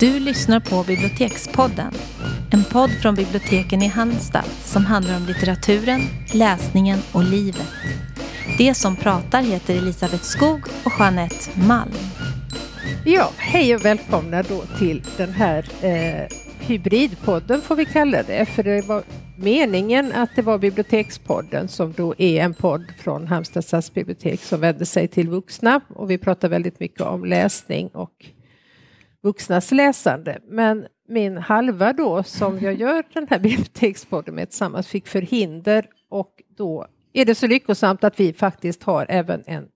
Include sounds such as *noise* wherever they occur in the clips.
Du lyssnar på Bibliotekspodden. En podd från biblioteken i Halmstad som handlar om litteraturen, läsningen och livet. Det som pratar heter Elisabeth Skog och Jeanette Malm. Ja, hej och välkomna då till den här eh, hybridpodden får vi kalla det, för det var meningen att det var Bibliotekspodden som då är en podd från Halmstad stadsbibliotek som vänder sig till vuxna och vi pratar väldigt mycket om läsning och vuxnas läsande. Men min halva då som jag *laughs* gör den här bibliotekspodden med tillsammans fick förhinder och då är det så lyckosamt att vi faktiskt har även en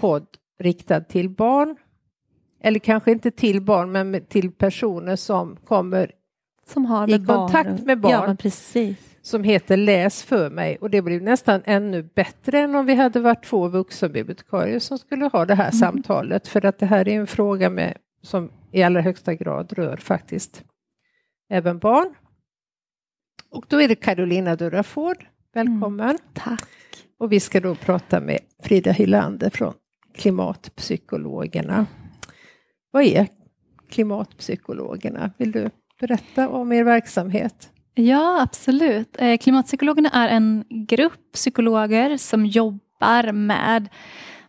podd riktad till barn. Eller kanske inte till barn men till personer som kommer som har i kontakt barn. med barn. Ja, precis. Som heter Läs för mig och det blev nästan ännu bättre än om vi hade varit två vuxenbibliotekarier som skulle ha det här mm. samtalet för att det här är en fråga med, som i allra högsta grad rör faktiskt även barn. Och då är det Carolina Duraford. Välkommen. Mm, tack. Och vi ska då prata med Frida Hylander från Klimatpsykologerna. Vad är Klimatpsykologerna? Vill du berätta om er verksamhet? Ja, absolut. Eh, Klimatpsykologerna är en grupp psykologer som jobbar med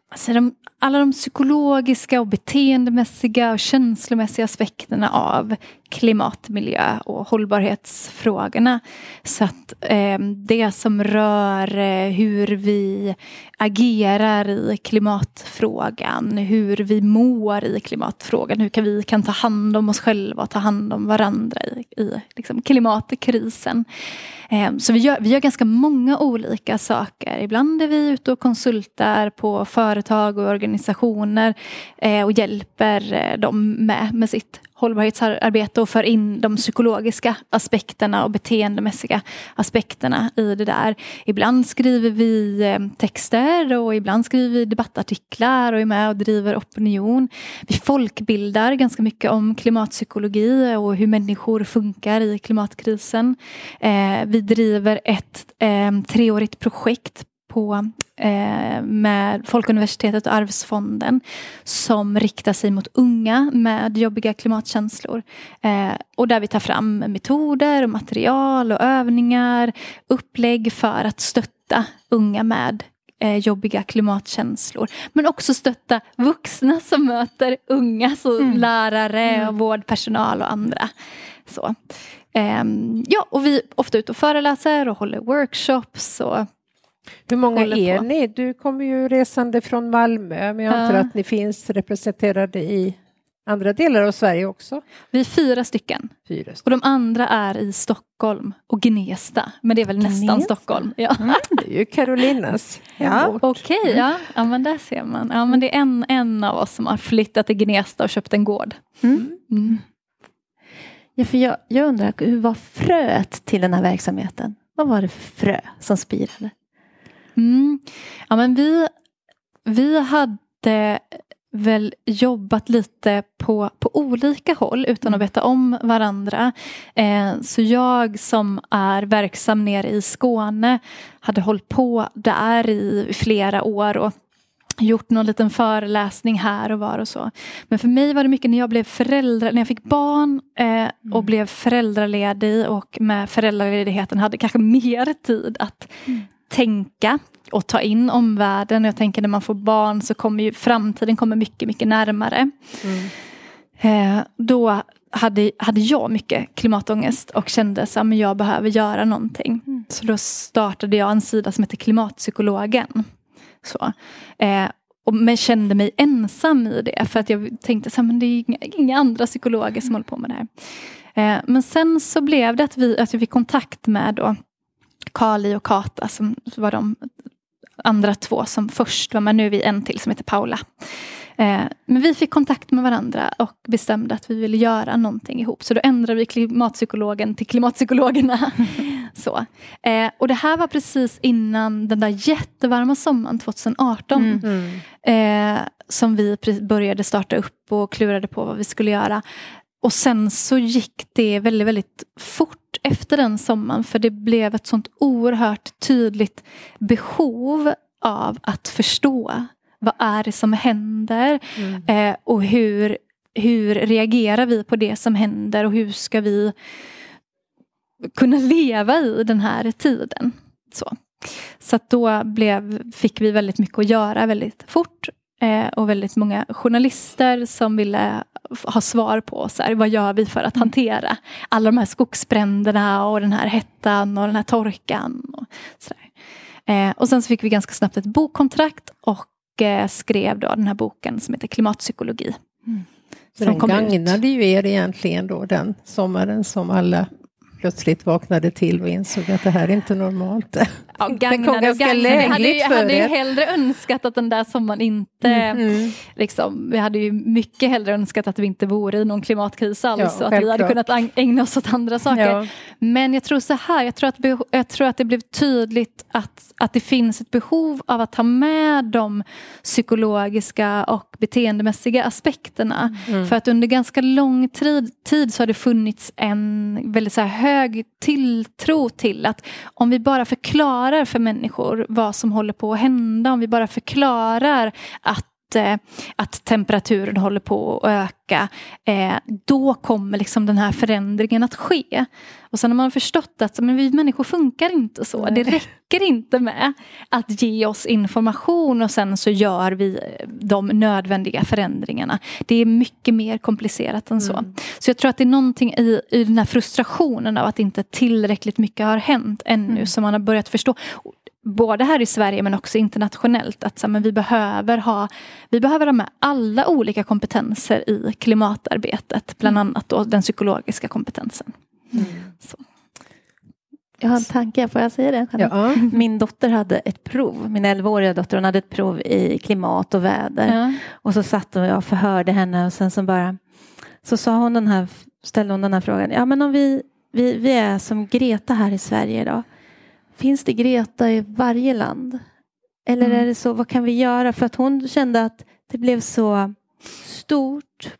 alltså de, alla de psykologiska och beteendemässiga och känslomässiga aspekterna av klimat-, miljö och hållbarhetsfrågorna. Så att eh, det som rör eh, hur vi agerar i klimatfrågan, hur vi mår i klimatfrågan, hur kan vi kan ta hand om oss själva och ta hand om varandra i, i liksom, klimatkrisen. Eh, så vi gör, vi gör ganska många olika saker. Ibland är vi ute och konsultar på företag och organisationer eh, och hjälper eh, dem med, med sitt hållbarhetsarbete och för in de psykologiska aspekterna och beteendemässiga aspekterna i det där. Ibland skriver vi eh, texter och ibland skriver vi debattartiklar och är med och driver opinion. Vi folkbildar ganska mycket om klimatpsykologi och hur människor funkar i klimatkrisen. Eh, vi driver ett treårigt projekt på, eh, med Folkuniversitetet och Arvsfonden som riktar sig mot unga med jobbiga klimatkänslor. Eh, och där vi tar fram metoder, och material och övningar, upplägg för att stötta unga med eh, jobbiga klimatkänslor. Men också stötta vuxna som möter unga, så mm. lärare, mm. vårdpersonal och andra. Så. Um, ja, och vi är ofta ute och föreläser och håller workshops och hur många är på. ni? Du kommer ju resande från Malmö, men jag antar ja. att ni finns representerade i andra delar av Sverige också? Vi är fyra stycken. Fyra stycken. Och de andra är i Stockholm och Gnesta. Men det är väl Gnesta. nästan Stockholm. Ja. Mm, det är ju Carolinas *laughs* ja. Okej, okay, ja. ja men där ser man. Ja men det är en, en av oss som har flyttat till Gnesta och köpt en gård. Mm. Mm. Ja, för jag, jag undrar, hur var fröet till den här verksamheten? Vad var det för frö som spirade? Mm. Ja, men vi, vi hade väl jobbat lite på, på olika håll utan att mm. veta om varandra. Eh, så jag som är verksam nere i Skåne hade hållit på där i flera år och gjort någon liten föreläsning här och var och så. Men för mig var det mycket när jag blev förälder, när jag fick barn eh, och mm. blev föräldraledig och med föräldraledigheten hade kanske *laughs* mer tid att mm tänka och ta in omvärlden. Jag tänker när man får barn så kommer ju framtiden kommer mycket, mycket närmare. Mm. Eh, då hade, hade jag mycket klimatångest och kände att jag behöver göra någonting. Mm. Så då startade jag en sida som heter Klimatpsykologen. Så. Eh, och, men kände mig ensam i det för att jag tänkte att det är inga, inga andra psykologer som håller på med det här. Eh, men sen så blev det att, vi, att jag fick kontakt med då Kali och Kata som var de andra två som först var med. Nu är vi en till som heter Paula. Eh, men vi fick kontakt med varandra och bestämde att vi ville göra någonting ihop. Så då ändrade vi klimatpsykologen till klimatpsykologerna. *laughs* så. Eh, och det här var precis innan den där jättevarma sommaren 2018. Mm. Eh, som vi började starta upp och klurade på vad vi skulle göra. Och sen så gick det väldigt, väldigt fort efter den sommaren för det blev ett sånt oerhört tydligt behov av att förstå. Vad är det som händer? Mm. eh, och hur, hur reagerar vi på det som händer? Och hur ska vi kunna leva i den här tiden. Så, så då blev, fick vi väldigt mycket att göra väldigt fort. Eh, och väldigt många journalister som ville ha svar på så här, vad gör vi för att mm. hantera alla de här skogsbränderna och den här hettan och den här torkan. Och, så eh, och sen så fick vi ganska snabbt ett bokkontrakt och eh, skrev då den här boken som heter Klimatpsykologi. Mm. den gagnade ut. ju er egentligen då den sommaren som alla plötsligt vaknade till och insåg att det här är inte normalt. Ja, *laughs* gagnade och gagnade. Vi hade, ju, hade ju hellre önskat att den där sommaren inte... Mm. mm. Liksom, vi hade ju mycket hellre önskat att vi inte vore i någon klimatkris alls ja, och att vi hade kunnat ägna oss åt andra saker. Ja. Men jag tror så här, jag tror att, jag tror att det blev tydligt att, att det finns ett behov av att ta med de psykologiska och beteendemässiga aspekterna. Mm. För att under ganska lång tid, tid så har det funnits en väldigt så hög tilltro till att om vi bara förklarar för människor vad som håller på att hända, om vi bara förklarar att att temperaturen håller på att öka, eh, då kommer liksom den här förändringen att ske. Och sen har man förstått att men vi människor funkar inte så. Nej. Det räcker inte med att ge oss information och sen så gör vi de nödvändiga förändringarna. Det är mycket mer komplicerat än så. Mm. Så jag tror att det är någonting i, i den här frustrationen av att inte tillräckligt mycket har hänt ännu mm. som man har börjat förstå både här i Sverige men också internationellt att så, men vi, behöver ha, vi behöver ha med alla olika kompetenser i klimatarbetet. Bland mm. annat då den psykologiska kompetensen. Mm. Jag har en tanke, får jag säga det? Ja. *laughs* Min dotter hade ett prov, min 11-åriga dotter, hon hade ett prov i klimat och väder. Ja. Och så satt och jag förhörde henne och sen så bara så sa hon den här, ställde hon den här frågan. Ja men om vi, vi, vi är som Greta här i Sverige idag. Finns det Greta i varje land? Eller mm. är det så, vad kan vi göra? För att hon kände att det blev så stort.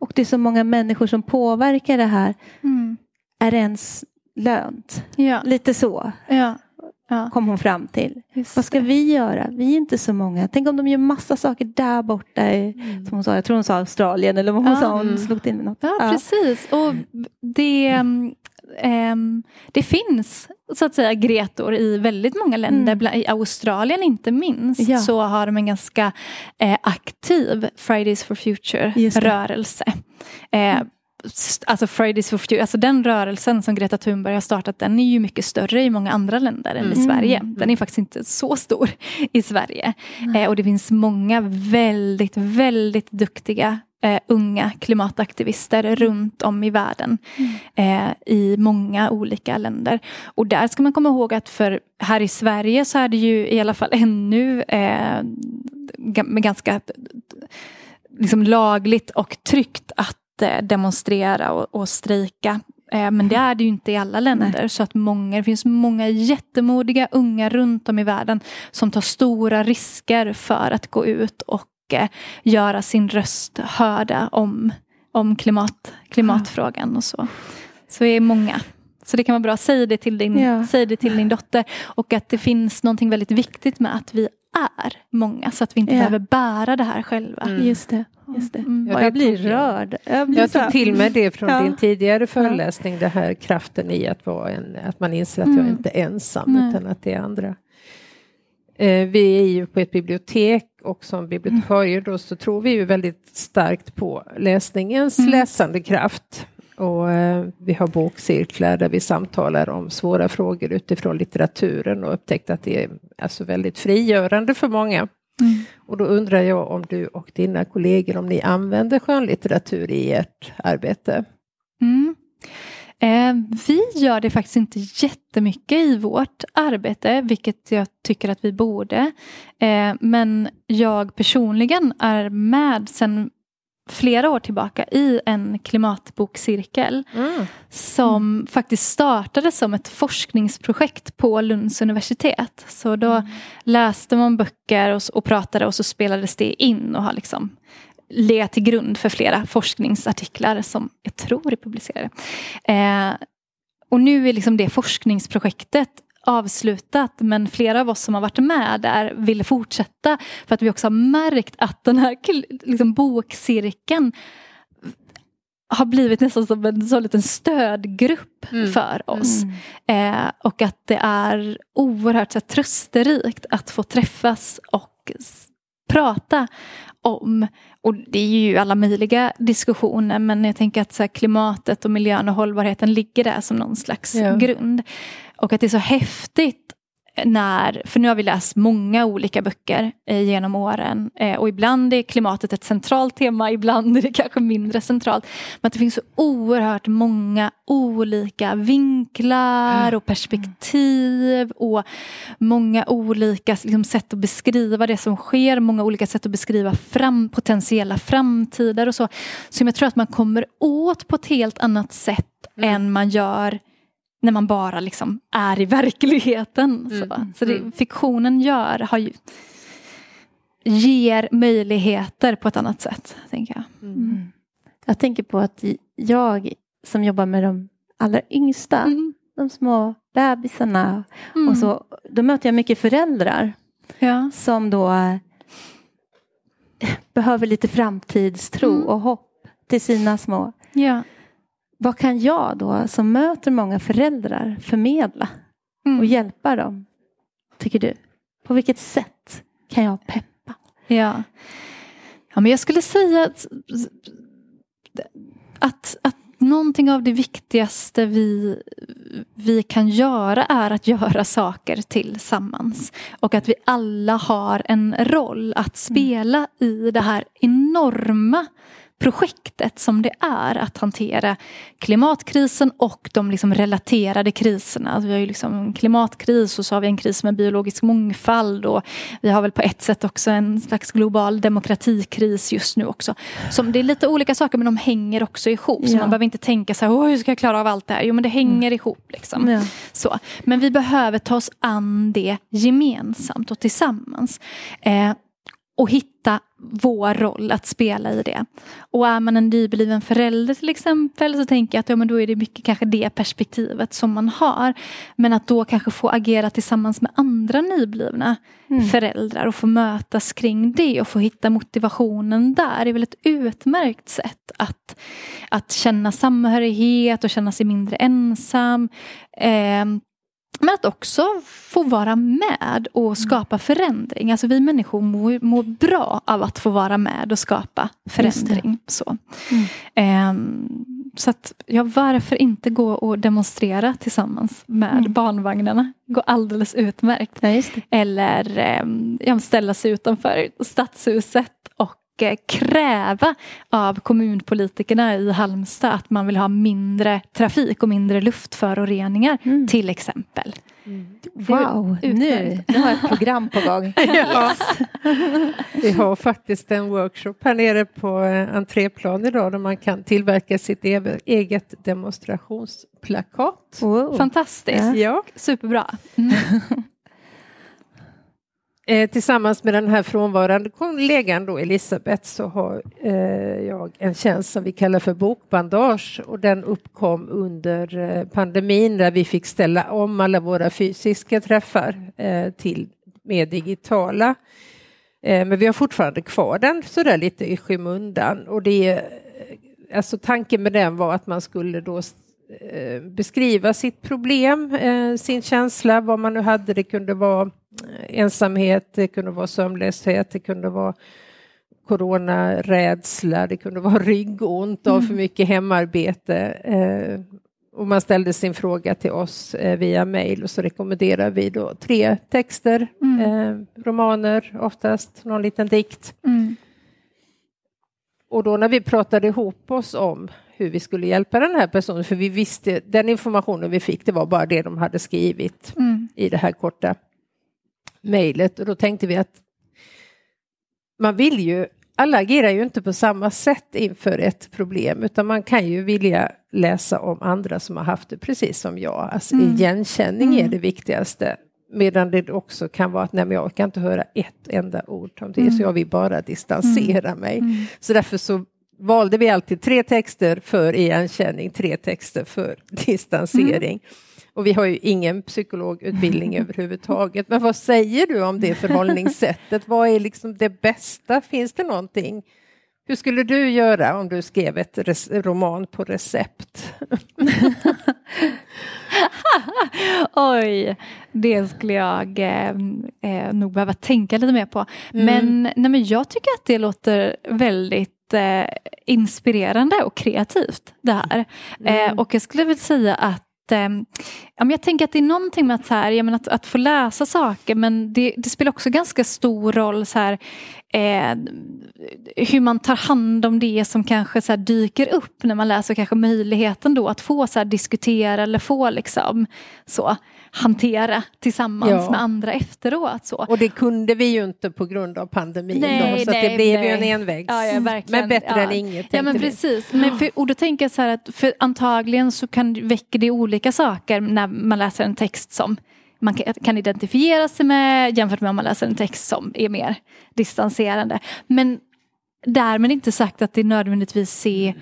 Och det är så många människor som påverkar det här. Mm. Är det ens lönt? Ja. Lite så. Ja. Ja. kom hon fram till. Just Vad ska det. vi göra? Vi är inte så många. Tänk om de gör massa saker där borta. I, mm. som hon sa, jag tror hon sa Australien eller vad hon sa. Hon slog till med något. Ja, ja. precis. Och det, um, det finns så att säga Gretor i väldigt många länder. Mm. I Australien inte minst ja. så har de en ganska eh, aktiv Fridays for Future-rörelse. Eh, alltså Fridays for Future, alltså den rörelsen som Greta Thunberg har startat den är ju mycket större i många andra länder än mm. i Sverige. Den är faktiskt inte så stor *laughs* i Sverige. Eh, och det finns många väldigt, väldigt duktiga eh, unga klimataktivister mm. runt om i världen. Mm. Eh, I många olika länder. Och där ska man komma ihåg att för här i Sverige så är det ju i alla fall ännu eh, ganska liksom lagligt och tryggt att eh, demonstrera och, och strejka. Eh, men det är det ju inte i alla länder. Nej. Så att många, det finns många jättemodiga unga runt om i världen som tar stora risker för att gå ut och eh, göra sin röst hörda om, om klimat, klimatfrågan och så. Så det är många. Så det kan vara bra, säg det till din, ja. säg det till din dotter. Och att det finns någonting väldigt viktigt med att vi är många så att vi inte ja. behöver bära det här själva. Mm. Just det. Just det. Mm. Ja, jag blir rörd. Jag, blir jag tog till mig det från ja. din tidigare föreläsning, det här kraften i att, vara en, att man inser att mm. jag inte är ensam Nej. utan att det är andra. Eh, vi är ju på ett bibliotek och som bibliotekarier då så tror vi ju väldigt starkt på läsningens mm. läsande kraft. Och eh, vi har bokcirklar där vi samtalar om svåra frågor utifrån litteraturen och upptäckt att det är alltså väldigt frigörande för många. Mm. Och då undrar jag om du och dina kollegor, om ni använder skönlitteratur i ert arbete? Mm. Eh, vi gör det faktiskt inte jättemycket i vårt arbete, vilket jag tycker att vi borde. Eh, men jag personligen är med sedan flera år tillbaka i en klimatbokcirkel mm. som mm. faktiskt startade som ett forskningsprojekt på Lunds universitet. Så då mm. läste man böcker och, och, pratade och så spelades det in och har liksom legat till grund för flera forskningsartiklar som jag tror är publicerade. Eh, och nu är liksom det forskningsprojektet avslutat men flera av oss som har varit med där ville fortsätta för att vi också har märkt att den här liksom, bokcirkeln har blivit nästan som en så liten stödgrupp mm. för oss. Mm. Eh, och att det är oerhört så här, trösterikt att få träffas och prata om. Och det är ju alla möjliga diskussioner men jag tänker att så klimatet och miljön och hållbarheten ligger där som någon slags ja. grund. Och att det är så häftigt när, för nu har vi läst många olika böcker eh, genom åren eh, och ibland är klimatet ett centralt tema, ibland är det kanske mindre centralt. Men att det finns så oerhört många olika vinklar och perspektiv och många olika liksom, sätt att beskriva det som sker, många olika sätt att beskriva fram, potentiella framtider och så. Som jag tror att man kommer åt på ett helt annat sätt mm. än man gör när man bara liksom är i verkligheten. Mm. Så, så det, mm. fiktionen gör, har ju, ger möjligheter på ett annat sätt. Tänker jag. Mm. mm. jag tänker på att jag som jobbar med de allra yngsta, mm. de små bebisarna, mm. och så, då möter jag mycket föräldrar ja. som då eh, behöver lite framtidstro och hopp till sina små. Ja. Vad kan jag då som möter många föräldrar förmedla mm. och hjälpa dem? Tycker du? På vilket sätt kan jag peppa? Ja, ja men jag skulle säga att, att, att någonting av det viktigaste vi, vi kan göra är att göra saker tillsammans. Och att vi alla har en roll att spela mm. i det här enorma projektet som det är att hantera klimatkrisen och de liksom relaterade kriserna. Alltså vi har ju liksom en klimatkris och så har vi en kris med biologisk mångfald och vi har väl på ett sätt också en slags global demokratikris just nu också. Som det är lite olika saker men de hänger också ihop. Så man behöver inte tänka så här, hur ska jag klara av allt det här? Jo men det hänger mm. ihop. Liksom. Ja. Så. Men vi behöver ta oss an det gemensamt och tillsammans. Eh, och hitta vår roll att spela i det. Och är man en nybliven förälder till exempel så tänker jag att ja, men då är det mycket kanske det perspektivet som man har. Men att då kanske få agera tillsammans med andra nyblivna mm. föräldrar och få mötas kring det och få hitta motivationen där är väl ett utmärkt sätt att, att känna samhörighet och känna sig mindre ensam. Eh, men att också få vara med och mm. skapa förändring. Alltså vi människor mår, mår bra av att få vara med och skapa förändring. Så, mm. um, så att, ja, varför inte gå och demonstrera tillsammans med mm. barnvagnarna? går alldeles utmärkt. Ja, Eller um, ställa sig utanför stadshuset och kräva av kommunpolitikerna i Halmstad att man vill ha mindre trafik och mindre luftföroreningar mm. till exempel. Mm. Wow, nu, nu har jag ett program på gång. *laughs* ja. Vi har faktiskt en workshop här nere på eh, entréplan idag där man kan tillverka sitt eget demonstrationsplakat. Wow. Fantastiskt, ja. superbra. Mm. Eh, tillsammans med den här frånvarande kollegan då, Elisabeth så har eh, jag en tjänst som vi kallar för bokbandage och den uppkom under eh, pandemin där vi fick ställa om alla våra fysiska träffar eh, till mer digitala. Eh, men vi har fortfarande kvar den sådär lite i skymundan och det eh, alltså tanken med den var att man skulle då beskriva sitt problem, sin känsla, vad man nu hade. Det kunde vara ensamhet, det kunde vara sömnlöshet, det kunde vara coronarädsla, det kunde vara ryggont av för mm. mycket hemarbete. Eh, och man ställde sin fråga till oss eh, via mail och så rekommenderar vi då tre texter, mm. eh, romaner oftast, någon liten dikt. Mm. Och då när vi pratade ihop oss om hur vi skulle hjälpa den här personen, för vi visste, den informationen vi fick, det var bara det de hade skrivit mm. i det här korta mejlet och då tänkte vi att man vill ju, alla agerar ju inte på samma sätt inför ett problem utan man kan ju vilja läsa om andra som har haft det precis som jag. Alltså mm. igenkänning mm. är det viktigaste. Medan det också kan vara att nej, men jag kan inte höra ett enda ord om det mm. så jag vill bara distansera mm. mig. Mm. Så därför så valde vi alltid tre texter för igenkänning, tre texter för *laughs* distansering. Mm. Och vi har ju ingen psykologutbildning *laughs* överhuvudtaget. Men vad säger du om det förhållningssättet? Vad är liksom det bästa? Finns det någonting Hur skulle du göra om du skrev ett roman på recept? *laughs* Oj, det skulle jag eh, eh, nog behöva tänka lite mer på. Mm. Men, nej, men jag tycker att det låter väldigt inspirerande och kreativt det här. Mm. Eh, och jag skulle vilja säga att eh, jag tänker att det är någonting med att, så här, jag menar, att, att få läsa saker men det, det spelar också ganska stor roll så här, eh, hur man tar hand om det som kanske så dyker upp när man läser kanske möjligheten då att få så diskutera eller få liksom så hantera tillsammans ja. med andra efteråt. Så. Och det kunde vi ju inte på grund av pandemin nej, då, så nej, det blev nej. ju en envägs. Ja, ja, men bättre än inget. Ja men precis. Men för, och då tänker jag så här att för antagligen så kan, väcker det olika saker när man läser en text som man kan identifiera sig med jämfört med om man läser en text som är mer distanserande. Men därmed inte sagt att det nödvändigtvis ser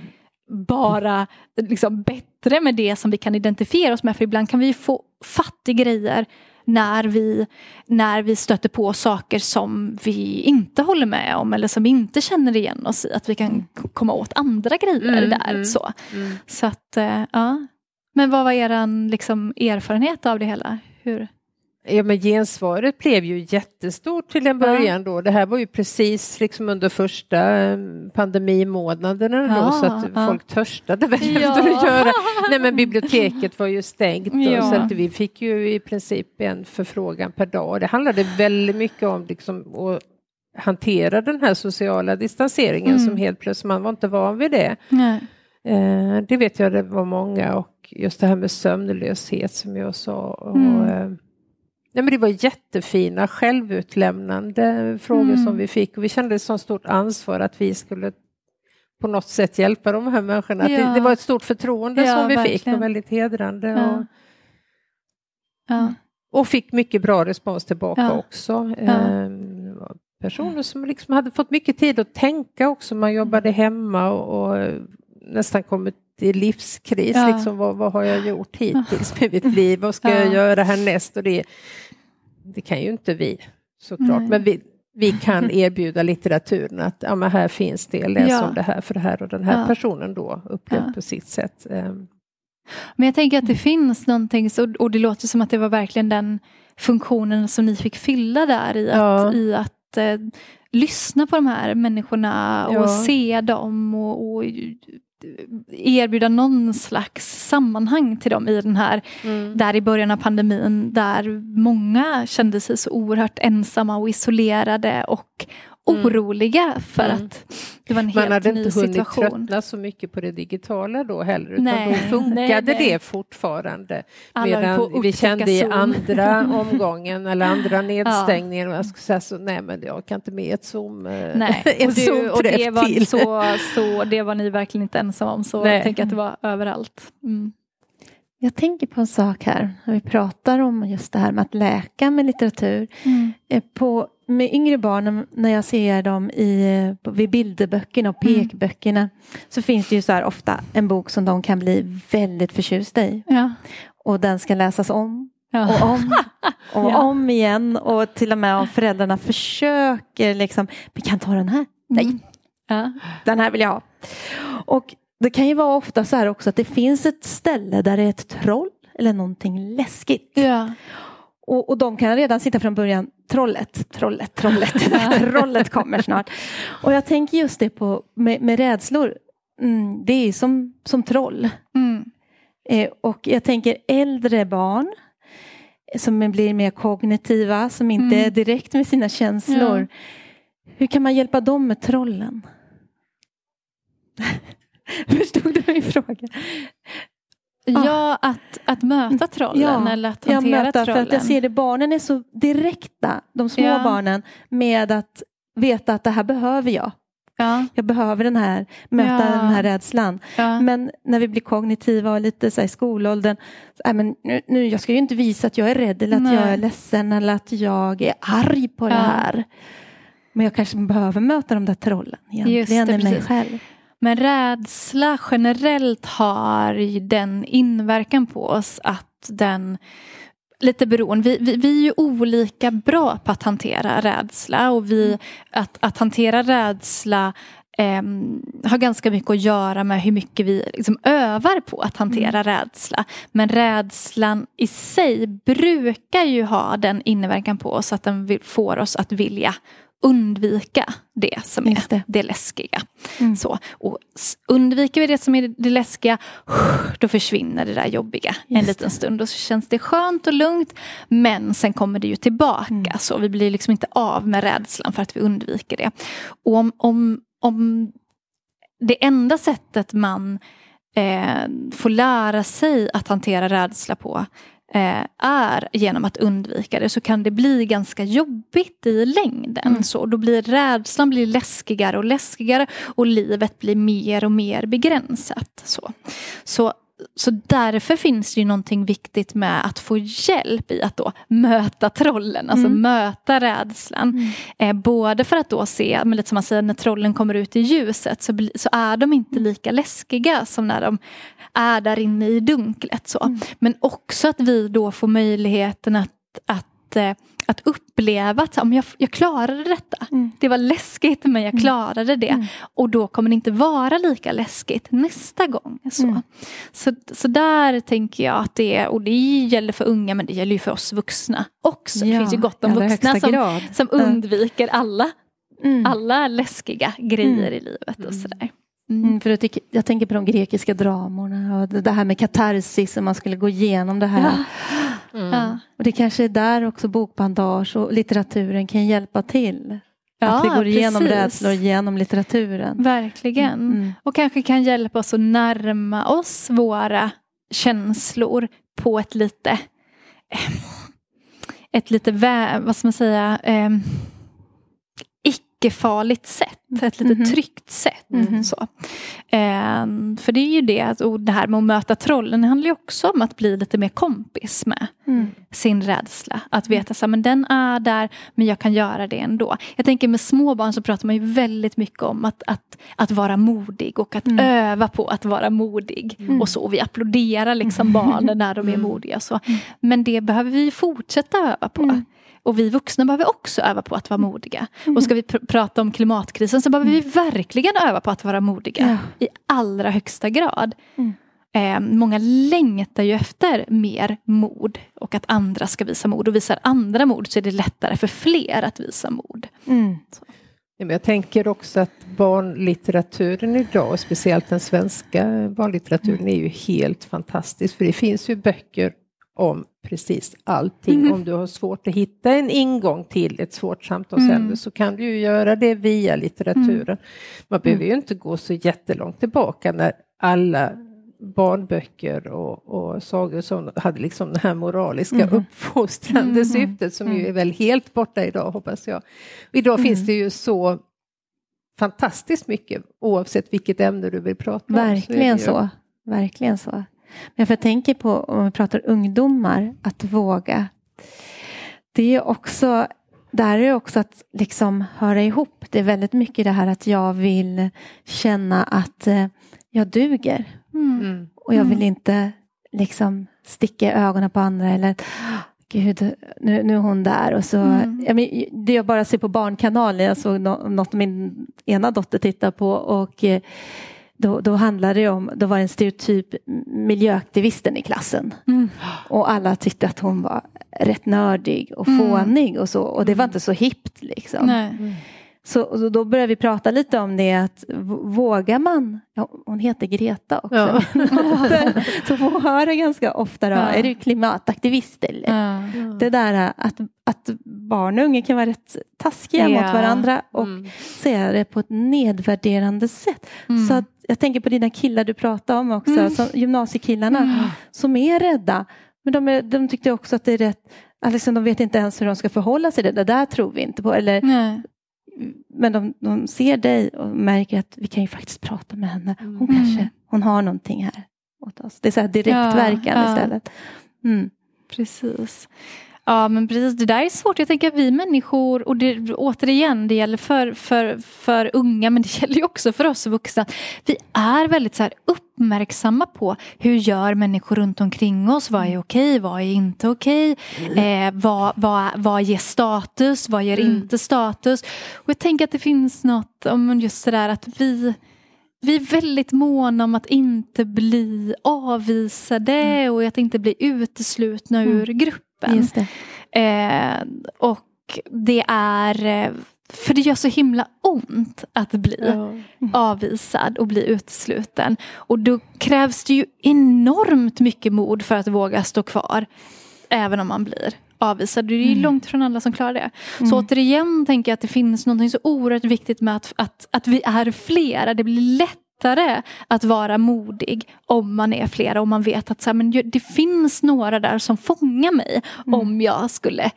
bara liksom bättre med det som vi kan identifiera oss med. För ibland kan vi få fatt i grejer när vi, när vi stöter på saker som vi inte håller med om eller som vi inte känner igen oss i. Att vi kan komma åt andra grejer mm, där. Mm, så. Mm. så att, eh, ja. Men vad var er liksom, erfarenhet av det hela? Hur? Ja men gensvaret blev ju jättestort till en början då. Det här var ju precis liksom under första mm, pandemimånaderna ja, då så att ja. folk törstade väl ja. efter att göra. Nej men *laughs* biblioteket var ju stängt då, så att vi fick ju i princip en förfrågan per dag. Det handlade väldigt mycket om liksom att hantera den här sociala distanseringen mm. som helt plötsligt, man var inte van vid det. Eh, det vet jag det var många och just det här med sömnlöshet som jag sa. Och, mm. Nej, men det var jättefina självutlämnande frågor mm. som vi fick och vi kände ett så stort ansvar att vi skulle på något sätt hjälpa de här människorna. Ja. Det, det, var ett stort förtroende ja, som vi verkligen. fick och väldigt hedrande. Ja. Och, ja. och fick mycket bra respons tillbaka också. Ehm, personer som liksom hade fått mycket tid att tänka också. Man jobbade hemma och, och nästan kommit i livskris. Ja. Liksom, vad, vad, har jag gjort hittills med mitt *laughs* liv? Vad ska ja. jag göra härnäst? Och det, det kan ju inte vi såklart. Nej. Men vi, vi kan *laughs* erbjuda litteraturen att ja, men här finns det, läs ja. om det här för det här och den här ja. personen då upplevt på sitt sätt. Ehm. Men jag tänker att det finns någonting, och det låter som att det var verkligen den funktionen som ni fick fylla där i att, i att eh, lyssna på de här människorna och se dem och, och erbjuda någon slags sammanhang till dem i den här, mm. där i början av pandemin, där många kände sig så oerhört ensamma och isolerade och mm. oroliga för mm. att det var en helt ny situation. Man hade inte hunnit tröttna så mycket på det digitala då heller, utan nej, då funkade nej, nej. det fortfarande. Medan vi kände i andra *laughs* omgången eller andra nedstängningen, ja. jag skulle säga så, nej men jag kan inte med ett Zoom, eh, nej. *laughs* en och, du, och det var till. Så, så, det var ni verkligen inte ensamma om, så nej. jag tänker att det var överallt. Mm. Jag tänker på en sak här, när vi pratar om just det här med att läka med litteratur. Mm. Eh, på med yngre barn, när jag ser dem i, vid bilderböckerna och mm. pekböckerna mm. så finns det ju så här ofta en bok som de kan bli väldigt förtjusta i. Ja. Och den ska läsas om ja. och om *laughs* och ja. om igen och till och med om föräldrarna försöker liksom, vi kan ta den här. Nej, mm. den här vill jag ha. Och det kan ju vara ofta så här också att det finns ett ställe där det är ett troll eller någonting läskigt. Och, och de kan redan sitta från början, trollet, trollet, trollet, *laughs* *laughs* trollet kommer snart. Och jag tänker just det på med, med rädslor, mm, det är som, som troll. Mm. Eh, och jag tänker äldre barn som blir mer kognitiva, som inte mm. är direkt med sina känslor. Ja. Hur kan man hjälpa dem med trollen? *laughs* Förstod du min fråga? Ja, att, att möta trollen ja, eller att hantera jag möta, trollen. För att jag ser det, barnen är så direkta, de små ja. barnen, med att veta att det här behöver jag. Ja. Jag behöver den här, möta den här rädslan. Men när vi blir kognitiva och lite så i skolåldern, äh, men nu, nu, jag ska ju inte visa att jag är rädd eller att Nej. jag är ledsen eller att jag är arg på det här. Men jag kanske behöver möta de där trollen egentligen det, i mig själv. Men rädsla generellt har den inverkan på oss att den lite beroende. Vi, vi, vi, är ju olika bra på att hantera rädsla och vi, att, att hantera rädsla eh, har ganska mycket att göra med hur mycket vi liksom övar på att hantera mm. rädsla. Men rädslan i sig brukar ju ha den inverkan på oss att den får oss att vilja undvika det som är det. det läskiga. Mm. Så, och undviker vi det som är det läskiga, då försvinner det där jobbiga Just en liten det. stund. Och så känns det skönt och lugnt. Men sen kommer det ju tillbaka. Mm. Så vi blir liksom inte av med rädslan för att vi undviker det. Och om, om, om det enda sättet man eh, får lära sig att hantera rädsla på är genom att undvika det så kan det bli ganska jobbigt i längden. Mm. Så då blir rädslan blir läskigare och läskigare och livet blir mer och mer begränsat. Så, så så därför finns det ju någonting viktigt med att få hjälp i att då möta trollen, alltså mm. möta rädslan. Mm. Eh, både för att då se, men lite som man säger, när trollen kommer ut i ljuset så, så är de inte mm. lika läskiga som när de är där inne i dunklet. Så. Mm. Men också att vi då får möjligheten att, att att uppleva att jag, jag klarade detta. Mm. Det var läskigt men jag mm. klarade det. Mm. Och då kommer det inte vara lika läskigt nästa gång. Så, mm. så, så där tänker jag att det är, och det gäller för unga men det gäller ju för oss vuxna också. Ja, det finns ju gott om vuxna som, som undviker alla, mm. alla läskiga grejer mm. i livet och sådär. Mm, för jag, tycker, jag, tänker på de grekiska dramorna och det här med katarsis, om man skulle gå igenom det här. Ja. Mm. Ja. Och det kanske är där också bokbandage och litteraturen kan hjälpa till. Ja, att vi går igenom precis. rädslor genom litteraturen. Verkligen. Mm. Och kanske kan hjälpa oss att närma oss våra känslor på ett lite *laughs* ett lite, vad ska man säga, eh, icke-farligt sätt. Ett lite mm tryggt sätt. Mm Så. Eh, för det är ju det, och det här med att möta trollen handlar ju också om att bli lite mer kompis med mm. sin rädsla. Att veta att den är där men jag kan göra det ändå. Jag tänker med små barn så pratar man ju väldigt mycket om att, att, att vara modig och att mm. öva på att vara modig. Mm. Och så, och vi applåderar liksom mm. barnen när de är mm. modiga. Så. Men det behöver vi fortsätta öva på. Och vi vuxna behöver också öva på att vara modiga. Mm. Och ska vi pr prata om klimatkrisen så behöver vi mm. verkligen öva på att vara modiga. Ja. I allra högsta grad. Mm. Eh, många längtar ju efter mer mod och att andra ska visa mod. Och visar andra mod så är det lättare för fler att visa mod. Mm. Jag tänker också att barnlitteraturen idag, och speciellt den svenska barnlitteraturen, är ju helt fantastisk. För det finns ju böcker om precis allting. Mm. Om du har svårt att hitta en ingång till ett svårt samtalsämne mm. så kan du ju göra det via litteraturen. Mm. Man behöver ju inte gå så jättelångt tillbaka när alla barnböcker och, och sagor som hade liksom det här moraliska mm. uppfostrande mm. syftet som ju är väl helt borta idag hoppas jag. Idag finns det ju så fantastiskt mycket oavsett vilket ämne du vill prata om. Verkligen så. Verkligen så. Men för jag tänker på, om vi pratar ungdomar, att våga. Det är också, där är också att liksom höra ihop. Det är väldigt mycket det här att jag vill känna att eh, jag duger. Mm. Och jag vill mm. inte liksom sticka i ögonen på andra eller Gud, nu, nu är hon där. Och så, mm. jag men, det jag bara ser på Barnkanalen, jag såg något min ena dotter titta på och eh, då, då handlade det om, då var det en stereotyp miljöaktivisten i klassen. Mm. Och alla tyckte att hon var rätt nördig och mm. fånig och så. Och det var inte så hippt liksom. Mm. Så då började vi prata lite om det att vågar man, ja, hon heter Greta också, ja. *laughs* så får höra ganska ofta då, ja. är du klimataktivist eller? Ja. Det där att, att barn och unga kan vara rätt taskiga mot varandra och mm. säga det på ett nedvärderande sätt. Mm. Så att, jag tänker på dina killar du pratade om också, mm. som, gymnasiekillarna mm. som är rädda. Men de, är, de tyckte också att det är rätt Alltså, de vet inte ens hur de ska förhålla sig. Det, det där tror vi inte på. Eller, men de, de, ser dig och märker att vi kan ju faktiskt prata med henne. Hon mm. kanske hon har någonting här åt oss. Det är så här direktverkan ja, ja. istället. Mm. Precis. Ja men precis, det där är svårt. Jag tänker att vi människor, och det, återigen det gäller för, för, för unga men det *laughs* gäller ju också för oss vuxna. Vi är väldigt så här uppmärksamma på hur gör människor runt omkring oss. Vad är okej, vad är inte okej? Eh, vad, vad, vad ger status, vad ger Mm. inte status? Och jag tänker att det finns något om just det där att vi vi är väldigt måna om att inte bli avvisade och att inte bli uteslutna ur gruppen. Just det. Eh, och det är, eh, för det gör så himla ont att bli avvisad och bli utesluten. Och då krävs det ju enormt mycket mod för att våga stå kvar. Även om man blir avvisad. Det är ju långt från alla som klarar det. Så återigen tänker jag att det finns något så oerhört viktigt med att, att, att vi är flera. Det blir lättare att vara modig om man är flera och man vet att så här, men det finns några där som fångar mig om jag skulle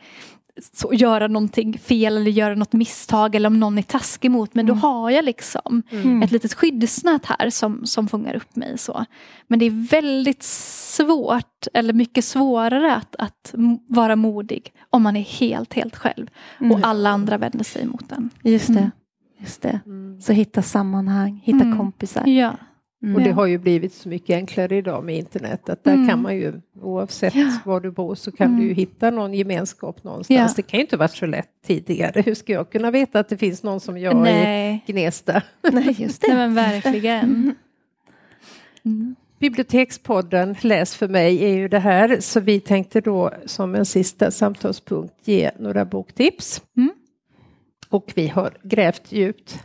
så, göra någonting fel eller göra något misstag eller om någon är taskig mot mig. Då har jag liksom ett litet skyddsnät här som, som fångar upp mig. Så. Men det är väldigt svårt eller mycket svårare att, att vara modig om man är helt, helt själv. Och alla andra vänder sig mot en. Just det. Mm. Just det. Så hitta sammanhang, hitta Mm. kompisar. Ja. Och det har ju blivit så mycket enklare idag med internet att där Mm. kan man ju oavsett Ja. var du bor så kan du ju hitta någon gemenskap någonstans. Ja. Det kan ju inte varit så lätt tidigare. Hur ska jag kunna veta att det finns någon som jag i Nej. Gnesta? Nej, *laughs* just det. Nej men verkligen. Mm. Bibliotekspodden Läs för mig är ju det här så vi tänkte då som en sista samtalspunkt ge några boktips. Mm. Och vi har grävt djupt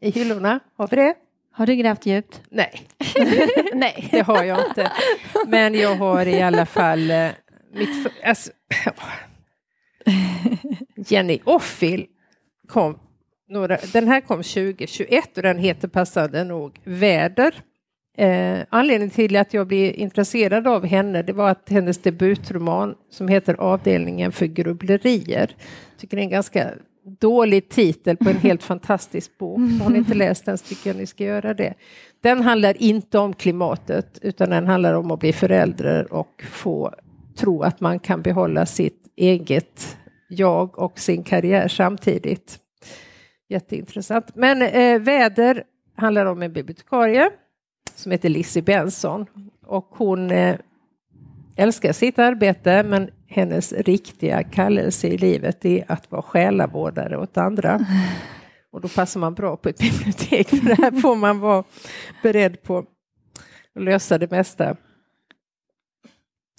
i hyllorna. Har vi det? Har du grävt djupt? Nej, *laughs* Nej. *laughs* det har jag inte. Men jag har i alla fall eh, mitt... för- Alltså, *laughs* Jenny Offill kom några, den här kom 2021 och den heter passande nog Väder. Eh, anledningen till att jag blev intresserad av henne det var att hennes debutroman som heter Avdelningen för grubblerier. Tycker det är en ganska dålig titel på en helt *laughs* fantastisk bok. Har ni inte läst den så tycker jag ni ska göra det. Den handlar inte om klimatet utan den handlar om att bli förälder och få tro att man kan behålla sitt eget jag och sin karriär samtidigt. Jätteintressant. Men eh, Väder handlar om en bibliotekarie som heter Lizzie Benson och hon eh, älskar sitt arbete men hennes riktiga kallelse i livet är att vara själavårdare åt andra. *laughs* Och då passar man bra på ett bibliotek för här får man vara beredd på att lösa det mesta.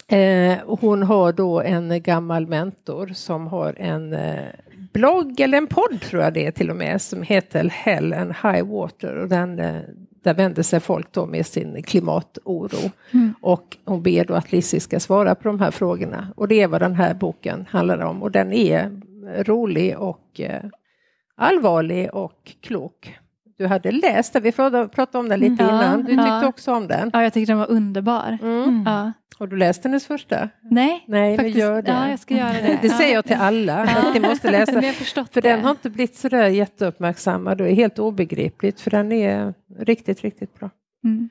Eh, hon har då en gammal mentor som har en eh, blogg eller en podd tror jag det är till och med som heter Hell and High Water och den, eh, där vänder sig folk då med sin klimatoro. Och hon ber då att Lizzie ska svara på de här frågorna och det är vad den här boken handlar om och den är rolig och eh, allvarlig och klok. Du hade läst den, vi pratade om den lite Ja, innan, du tyckte ja. också om den. Ja, jag tyckte den var underbar. Mm. Ja. Har du läst hennes första? Nej, Nej, faktiskt. men gör det. Ja, jag ska göra det. *laughs* Det säger jag till alla, att ni måste läsa. Men jag förstått För det. den har inte blivit sådär jätteuppmärksammad och är helt obegripligt för den är riktigt, riktigt bra. Mm.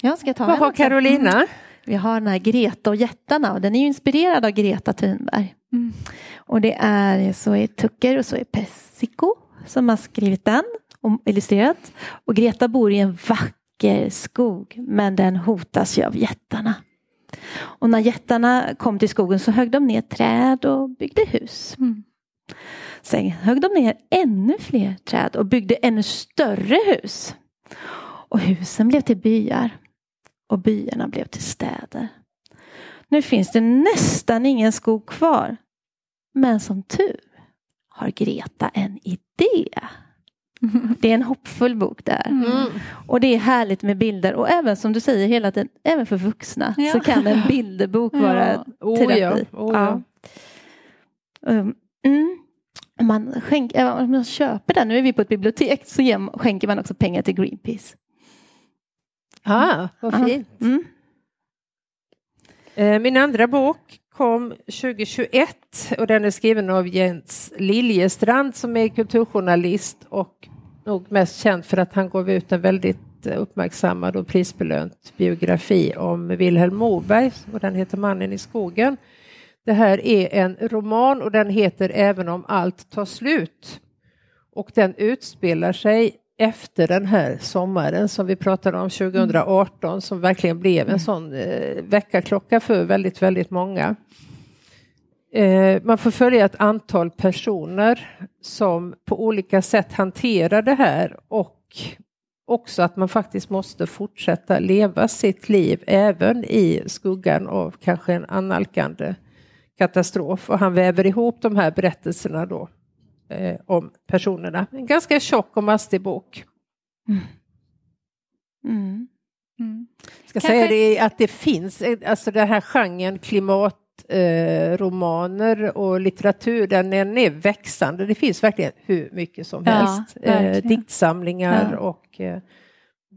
Jag ska ta Vad har. Carolina? Vi har den här Greta och jättarna och den är ju inspirerad av Greta Thunberg. Mm. Och det är så är Tucker och så är Pessico som har skrivit den och illustrerat. Och Greta bor i en vacker skog men den hotas ju av jättarna. Och när jättarna kom till skogen så högg de ner träd och byggde hus. Mm. Sen högg de ner ännu fler träd och byggde ännu större hus. Och husen blev till byar och byarna blev till städer. Nu finns det nästan ingen skog kvar. Men som tur har Greta en idé. Det är en hoppfull bok där. Mm. Och det är härligt med bilder och även som du säger hela tiden, även för vuxna Ja. så kan en bilderbok *laughs* vara Ja. Oh, terapi. ja. Oh, ja. Um, mm. Om man, skänk, om man köper den, nu är vi på ett bibliotek, så ger, skänker man också pengar till Greenpeace. Ah, vad Ja. fint. Mm. Eh, Min andra bok kom 2021 och den är skriven av Jens Liljestrand som är kulturjournalist och nog mest känd för att han gav ut en väldigt uppmärksammad och prisbelönt biografi om Vilhelm Moberg och den heter Mannen i skogen. Det här är en roman och den heter Även om allt tar slut. Och den utspelar sig efter den här sommaren som vi pratade om 2018 som verkligen blev en mm. sån eh, väckarklocka för väldigt, väldigt många. Eh, man får följa ett antal personer som på olika sätt hanterar det här och också att man faktiskt måste fortsätta leva sitt liv även i skuggan av kanske en annalkande katastrof. Och han väver ihop de här berättelserna då eh, om personerna. En ganska tjock och mastig bok. Mm. Mm. Mm. Ska Kanske... säga det att det finns, alltså den här genren klimat eh, romaner och litteratur, den är, den är växande. Det finns verkligen hur mycket som ja, helst. Eh, diktsamlingar ja. och eh,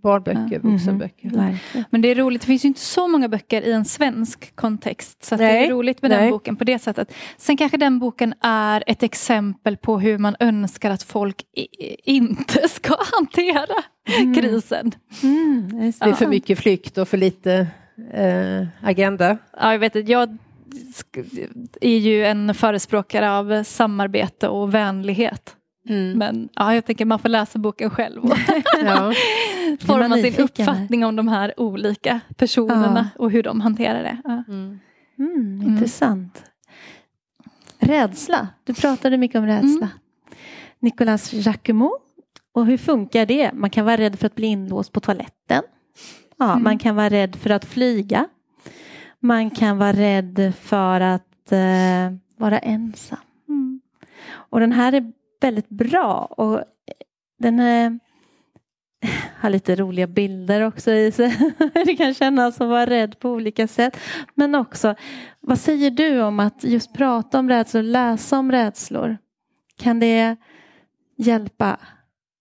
barnböcker, ja. vuxenböcker. Mm. Men det är roligt, det finns ju inte så många böcker i en svensk kontext. Så det är roligt med Nej. den boken på det sättet. Sen kanske den boken är ett exempel på hur man önskar att folk inte *laughs* ska hantera mm. krisen. Mm, det är för mycket flykt och för lite eh, agenda. Ja, jag vet Jag är ju en förespråkare av samarbete och vänlighet. Mm. Men ja, jag tänker man får läsa boken själv och *laughs* *laughs* ja. forma sin uppfattning om de här olika personerna ja. och hur de hanterar det. Ja. Mm. Mm, intressant. Rädsla, du pratade mycket om rädsla. Mm. Nicolas Jacquemot, och hur funkar det? Man kan vara rädd för att bli inlåst på toaletten. Ja, mm. Man kan vara rädd för att flyga. Man kan vara rädd för att eh, vara ensam. Mm. Och den här är väldigt bra och den är, *laughs* har lite roliga bilder också i sig. *laughs* det kan kännas som att vara rädd på olika sätt. Men också, vad säger du om att just prata om rädslor, läsa om rädslor? Kan det hjälpa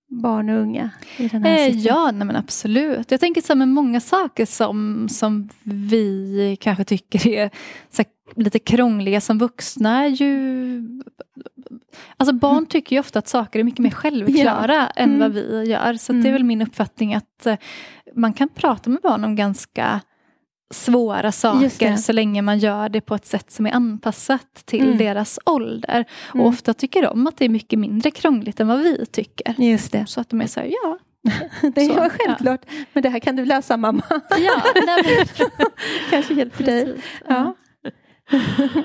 barn och unga i den här eh, Ja, nej men absolut. Jag tänker så med många saker som, som vi kanske tycker är så lite krångliga som vuxna. Ju, alltså barn mm. tycker ju ofta att saker är mycket mer självklara ja. än mm. vad vi gör. Så mm. det är mm. väl min uppfattning att eh, man kan prata med barn om ganska svåra saker så länge man gör det på ett sätt som är anpassat till mm. deras ålder. Och mm. ofta tycker de att det är mycket mindre krångligt än vad vi tycker. Just det. Så att de är så här, ja. *laughs* det är så, självklart, ja. men det här kan du lösa mamma. Ja, *laughs* Kanske hjälper dig. Ja. *laughs*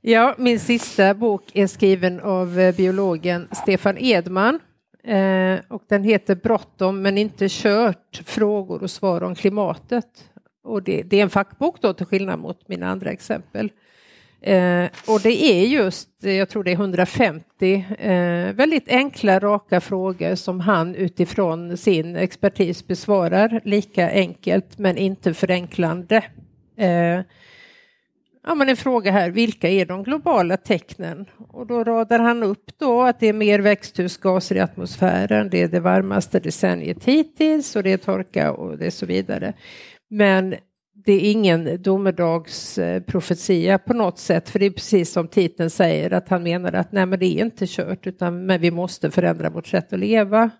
ja, min sista bok är skriven av eh, biologen Stefan Edman. Eh, och den heter Bråttom men inte kört, frågor och svar om klimatet. Och det, det är en fackbok då till skillnad mot mina andra exempel. Eh, och det är just, eh, jag tror det är 150 eh, väldigt enkla, raka frågor som han utifrån sin expertis besvarar lika enkelt men inte förenklande. Eh, ja, men en fråga här, vilka är de globala tecknen? Och då radar han upp då att det är mer växthusgaser i atmosfären, det är det varmaste decenniet hittills och det är torka och det är så vidare. Men det är ingen domedagsprofetia på något sätt, för det är precis som titeln säger att han menar att nej, men det är inte kört, utan men vi måste förändra vårt sätt att leva.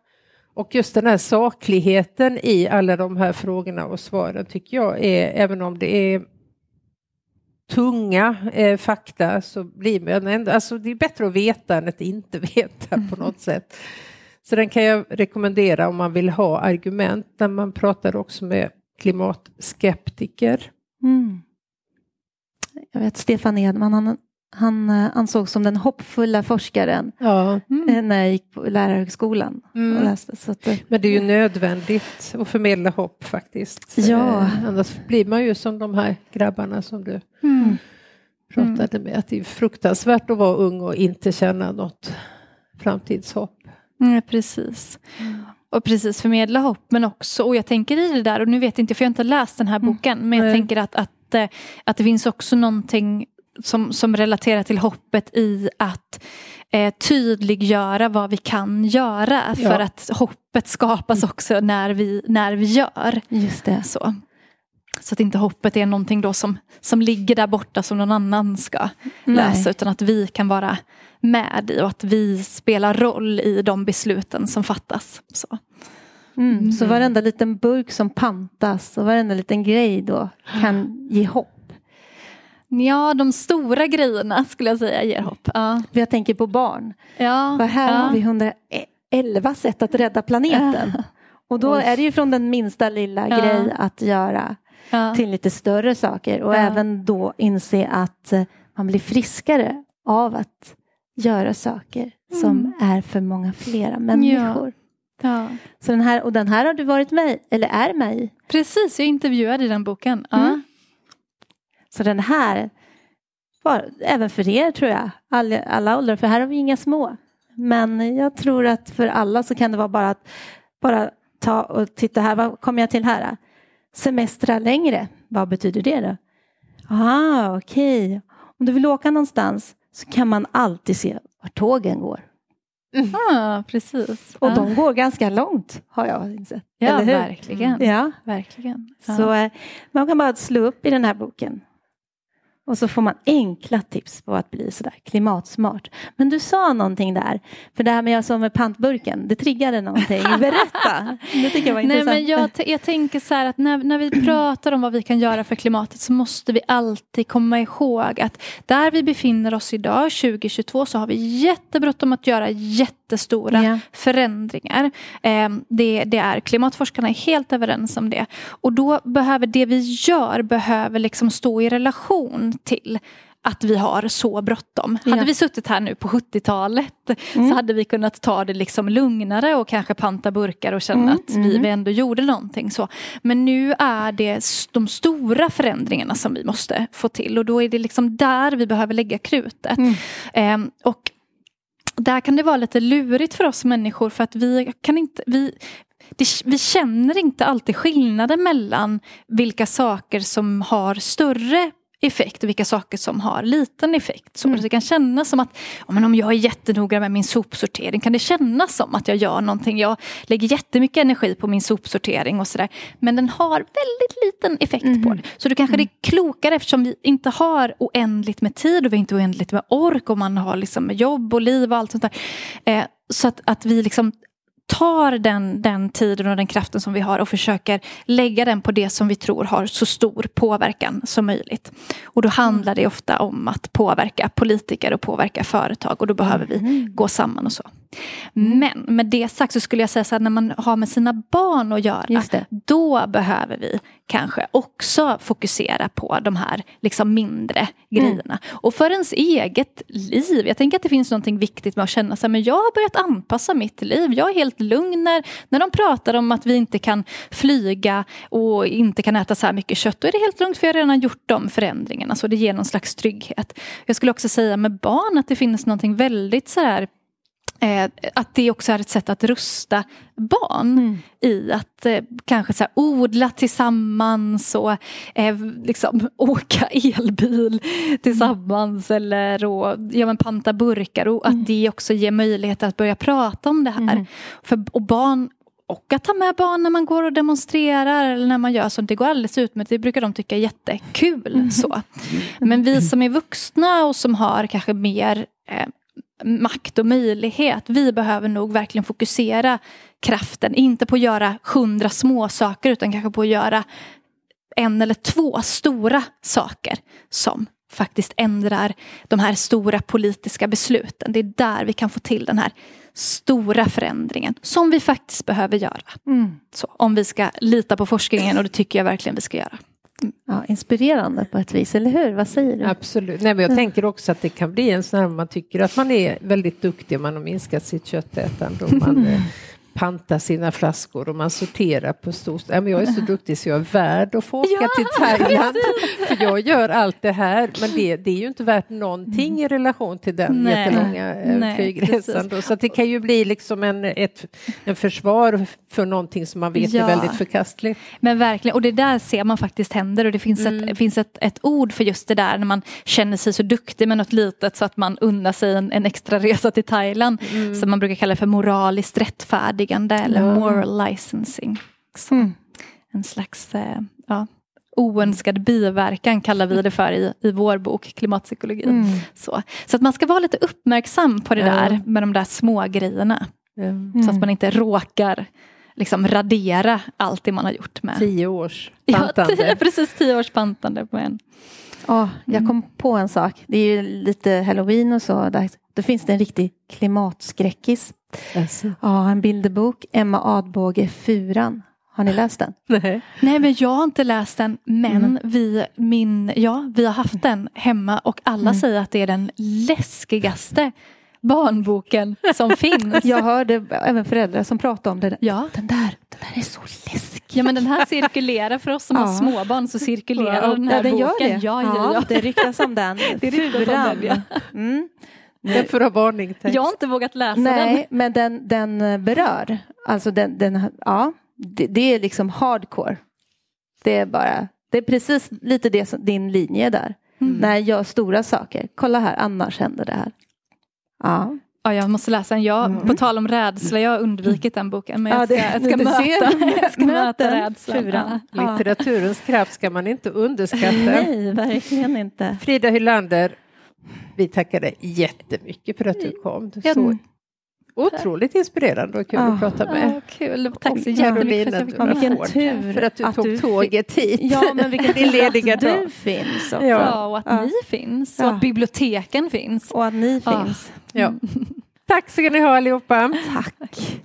Och just den här sakligheten i alla de här frågorna och svaren tycker jag är, även om det är tunga eh, fakta så blir man ändå, alltså det är bättre att veta än att inte *laughs* veta på *laughs* något sätt. Så den kan jag rekommendera om man vill ha argument när man pratar också med klimatskeptiker. Mm. Jag vet Stefan Edman, han, han eh, ansågs som den hoppfulla forskaren ja. mm. Eh, när jag gick på lärarhögskolan. Mm. Och läste, så att, Men det är ju nödvändigt att förmedla hopp faktiskt. Ja. Eh, annars blir man ju som de här grabbarna som du mm. pratade med. Att det är fruktansvärt att vara ung och inte känna något framtidshopp. Mm, precis. Mm och precis förmedla hopp men också, och jag tänker i det där, och nu vet inte för jag har inte läst den här mm. boken, mm. men jag tänker att, att, eh, att det finns också någonting som, som relaterar till hoppet i att eh, tydliggöra vad vi kan göra ja. för att hoppet skapas mm. också när vi, när vi gör. Just det. Så. Så att inte hoppet är någonting då som, som ligger där borta som någon annan ska Nej. lösa utan att vi kan vara med i och att vi spelar roll i de besluten som fattas. Så. Mm, mm. Så varenda liten burk som pantas och varenda liten grej då kan *gasps* ge hopp. Ja, de stora grejerna skulle jag säga ger hopp. Ja. Jag tänker på barn. Ja. För här ja. har vi 111 sätt att rädda planeten. Och då är det ju från den minsta lilla Ja. grej att göra Ja. till lite större saker. Och Ja. även då inse att eh, man blir friskare av att göra saker som är för många flera människor. Ja. Så den här, och den här har du varit med eller är med i. Precis, jag intervjuade i den boken. Ja. Mm. Så den här, var, även för er tror jag, alla, alla åldrar, för här har vi inga små. Men jag tror att för alla så kan det vara bara att bara ta och titta här, vad kommer jag till här? Semestra längre, vad betyder det då? Ah, okej. Om du vill åka någonstans så kan man alltid se var tågen går. Ja, precis. Och ja. de går ganska långt har jag insett. ja, verkligen. Ja. verkligen. Ja. Så eh, man kan bara slå upp i den här boken. Och så får man enkla tips på att bli sådär klimatsmart. Men du sa någonting där, för det här med jag som med pantburken, det triggade någonting. *laughs* Berätta! Det tycker jag var Nej, intressant. men jag, jag tänker så här att när, när vi pratar om vad vi kan göra för klimatet så måste vi alltid komma ihåg att där vi befinner oss idag, 2022, så har vi jättebråttom att göra jättestora Ja. förändringar. Eh, det, det är klimatforskarna är helt överens om det. Och då behöver det vi gör behöver liksom stå i relation till att vi har så bråttom. Ja. Hade vi suttit här nu på 70-talet Mm. så hade vi kunnat ta det liksom lugnare och kanske panta burkar och känna Mm, att vi, mm. vi ändå gjorde någonting. Så. Men nu är det de stora förändringarna som vi måste få till och då är det liksom där vi behöver lägga krutet. Mm. Ehm, och där kan det vara lite lurigt för oss människor för att vi kan inte, vi, det, vi känner inte alltid skillnaden mellan vilka saker som har större effekt och vilka saker som har liten effekt. Så Mm. Det kan kännas som att men om jag är jättenoga med min sopsortering kan det kännas som att jag gör någonting. Jag lägger jättemycket energi på min sopsortering och sådär. Men den har väldigt liten effekt på det. Så då kanske det är klokare eftersom vi inte har oändligt med tid och vi har inte oändligt med ork och man har liksom jobb och liv och allt sånt där. Eh, så att, att vi liksom tar den, den tiden och den kraften som vi har och försöker lägga den på det som vi tror har så stor påverkan som möjligt. Och då handlar det ofta om att påverka politiker och påverka företag och då behöver vi gå samman och så. Men med det sagt så skulle jag säga så här när man har med sina barn att göra då behöver vi kanske också fokusera på de här liksom mindre grejerna. Och för ens eget liv. Jag tänker att det finns något viktigt med att känna sig men jag har börjat anpassa mitt liv. Jag är helt lugn när, när de pratar om att vi inte kan flyga och inte kan äta så här mycket kött. Då är det helt lugnt för jag har redan gjort de förändringarna. Så det ger någon slags trygghet. Jag skulle också säga med barn att det finns något väldigt så här Eh, att det också är ett sätt att rusta barn Mm. i att eh, kanske så här, odla tillsammans och eh, liksom, *laughs* åka elbil tillsammans eller och, ja, men panta burkar och att det också ger möjlighet att börja prata om det här. Mm. För, och barn och att ta med barn när man går och demonstrerar eller när man gör sånt. Det går alldeles utmärkt. Det brukar de tycka är jättekul. Så. Men vi som är vuxna och som har kanske mer eh, makt och möjlighet. Vi behöver nog verkligen fokusera kraften. Inte på att göra hundra små saker utan kanske på att göra en eller två stora saker som faktiskt ändrar de här stora politiska besluten. Det är där vi kan få till den här stora förändringen som vi faktiskt behöver göra. Mm. Så, om vi ska lita på forskningen och det tycker jag verkligen vi ska göra. Ja, inspirerande på ett vis, eller hur? Vad säger du? Absolut. Nej, men jag tänker också att det kan bli en sån här, man tycker att man är väldigt duktig, man har minskat sitt köttätande och man *laughs* pantar sina flaskor och man sorterar på stor... Nej, men jag är så duktig så jag är värd att få åka Ja, till Thailand. För jag gör allt det här, men det, det är ju inte värt någonting i relation till den Nej. jättelånga eh, Nej, flygresan. Då. Så det kan ju bli liksom en, ett en försvar för någonting som man vet Ja. är väldigt förkastligt. Men verkligen, och det där ser man faktiskt händer och det finns, Mm. ett, finns ett, ett ord för just det där när man känner sig så duktig med något litet så att man unnar sig en, en extra resa till Thailand. Som man brukar kalla för moraliskt rättfärdigande eller Mm. Ja. moral licensing. Mm. En slags eh, ja, oönskad biverkan kallar vi det för i, i vår bok Klimatpsykologi. Mm. Så, så att man ska vara lite uppmärksam på det Ja. där med de där små grejerna. Mm. Så att man inte råkar liksom radera allt det man har gjort med Tio års Ja, *laughs* pantande. tio, precis tio års pantande på en. Oh, jag kom på en sak. Det är ju lite halloween och så. Där, då finns det en riktig klimatskräckis. Alltså. Ja, en bilderbok. Emma Adbåge Furan. Har ni läst den? *laughs* Nej. Nej men jag har inte läst den men Mm. vi, min, ja, vi har haft den hemma och alla Mm. säger att det är den läskigaste barnboken som *laughs* finns. Jag hörde även föräldrar som pratade om det. Ja. Den där, den där är så läskig. ja men den här cirkulerar för oss som Ja. har småbarn så cirkulerar Wow. den här ja, den boken. gör det. Ja, ja, ja. Det ryktas om den. *laughs* Det ryktas om den, Mm. Den får ha varning. text. Jag har inte vågat läsa Nej, den. men den, den eh, berör. Alltså den, den ja, det, det är liksom hardcore. Det är bara, det är precis lite det som din linje är där. Mm. När jag gör stora saker. Kolla här, annars händer det här. Ja, Ja, jag måste läsa den. Jag, Mm. På tal om rädsla, jag har undvikit den boken men jag Ja, ska, det- jag ska, möta, jag ska möta rädslan. Ja. Litteraturens kraft ska man inte underskatta. nej, verkligen inte. Frida Hylander, vi tackar dig jättemycket för att du kom. Så otroligt inspirerande och kul Ah. att prata med. Ja, kul, tack så jättemycket för att jag fick vilken tur för att du att tog du tåget hit. Ja, men vilken *laughs* lediga att du finns också. Ja. Och att Ja. ni finns och att biblioteken finns. Och att ni finns. Ja. Tack ska ni ha allihopa. Tack.